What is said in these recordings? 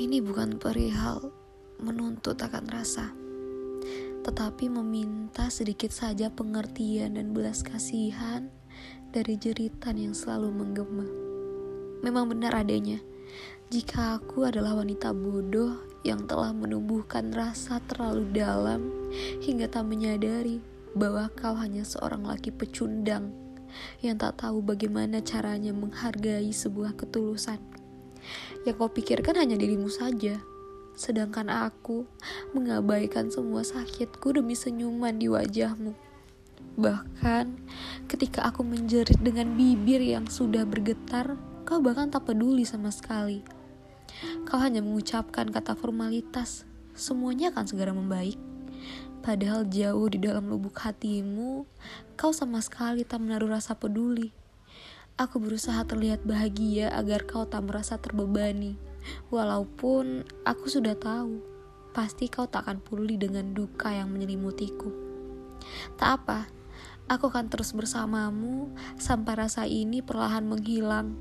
Ini bukan perihal menuntut akan rasa, tetapi meminta sedikit saja pengertian dan belas kasihan dari jeritan yang selalu menggema. Memang benar adanya, jika aku adalah wanita bodoh yang telah menumbuhkan rasa terlalu dalam hingga tak menyadari bahwa kau hanya seorang laki pecundang yang tak tahu bagaimana caranya menghargai sebuah ketulusan. Yang kau pikirkan hanya dirimu saja. Sedangkan aku mengabaikan semua sakitku demi senyuman di wajahmu. Bahkan ketika aku menjerit dengan bibir yang sudah bergetar, kau bahkan tak peduli sama sekali. Kau hanya mengucapkan kata formalitas, semuanya akan segera membaik. Padahal jauh di dalam lubuk hatimu, kau sama sekali tak menaruh rasa peduli. Aku berusaha terlihat bahagia agar kau tak merasa terbebani. Walaupun aku sudah tahu, pasti kau tak akan pulih dengan duka yang menyelimutiku. Tak apa, aku akan terus bersamamu sampai rasa ini perlahan menghilang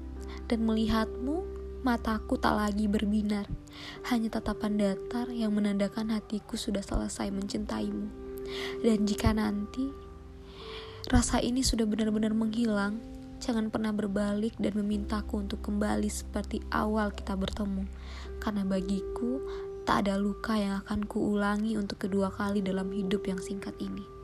dan melihatmu mataku tak lagi berbinar. Hanya tatapan datar yang menandakan hatiku sudah selesai mencintaimu. Dan jika nanti rasa ini sudah benar-benar menghilang, Jangan pernah berbalik dan memintaku untuk kembali seperti awal kita bertemu. Karena bagiku, tak ada luka yang akan kuulangi untuk kedua kali dalam hidup yang singkat ini.